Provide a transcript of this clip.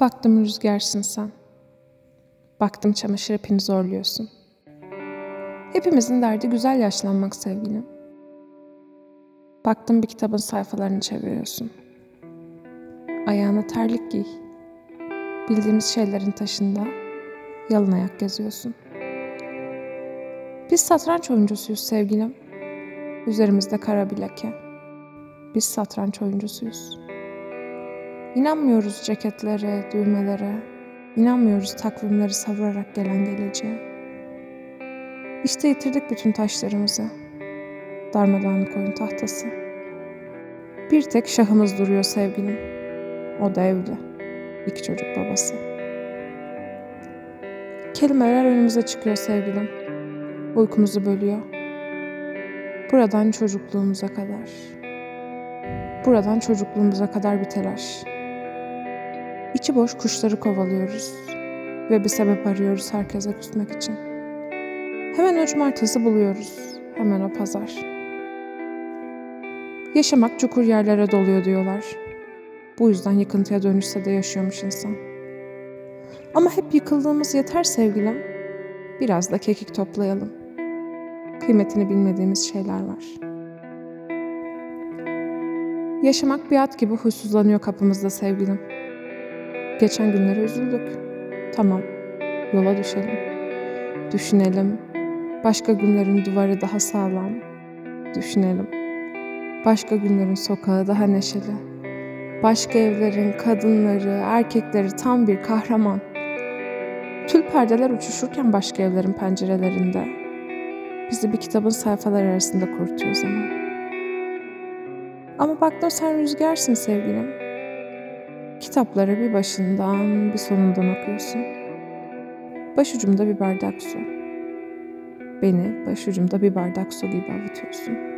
Baktım rüzgarsın sen. Baktım çamaşır ipini zorluyorsun. Hepimizin derdi güzel yaşlanmak sevgilim. Baktım bir kitabın sayfalarını çeviriyorsun. Ayağına terlik giy. Bildiğimiz şeylerin taşında yalın ayak geziyorsun. Biz satranç oyuncusuyuz sevgilim. Üzerimizde kara bir leke. Biz satranç oyuncusuyuz. İnanmıyoruz ceketlere, düğmelere. İnanmıyoruz takvimleri savurarak gelen geleceğe. İşte yitirdik bütün taşlarımızı. Darmadağınık oyun tahtası. Bir tek şahımız duruyor sevgilim. O da evli. İki çocuk babası. Kelimeler önümüze çıkıyor sevgilim. Uykumuzu bölüyor. Buradan çocukluğumuza kadar. Buradan çocukluğumuza kadar bir telaş. İçi boş kuşları kovalıyoruz ve bir sebep arıyoruz herkese küsmek için. Hemen o cumartesi buluyoruz, hemen o pazar. Yaşamak çukur yerlere doluyor diyorlar. Bu yüzden yıkıntıya dönüşse de yaşıyormuş insan. Ama hep yıkıldığımız yeter sevgilim. Biraz da kekik toplayalım. Kıymetini bilmediğimiz şeyler var. Yaşamak bir at gibi huysuzlanıyor kapımızda sevgilim. Geçen günlere üzüldük. Tamam, yola düşelim. Düşünelim. Başka günlerin duvarı daha sağlam. Düşünelim. Başka günlerin sokağı daha neşeli. Başka evlerin kadınları, erkekleri tam bir kahraman. Tül perdeler uçuşurken başka evlerin pencerelerinde. Bizi bir kitabın sayfaları arasında kurutuyor zaman. Ama baktım sen rüzgarsın sevgilim. Kitapları bir başından bir sonundan okuyorsun. Başucumda bir bardak su. Beni başucumda bir bardak su gibi avutuyorsun.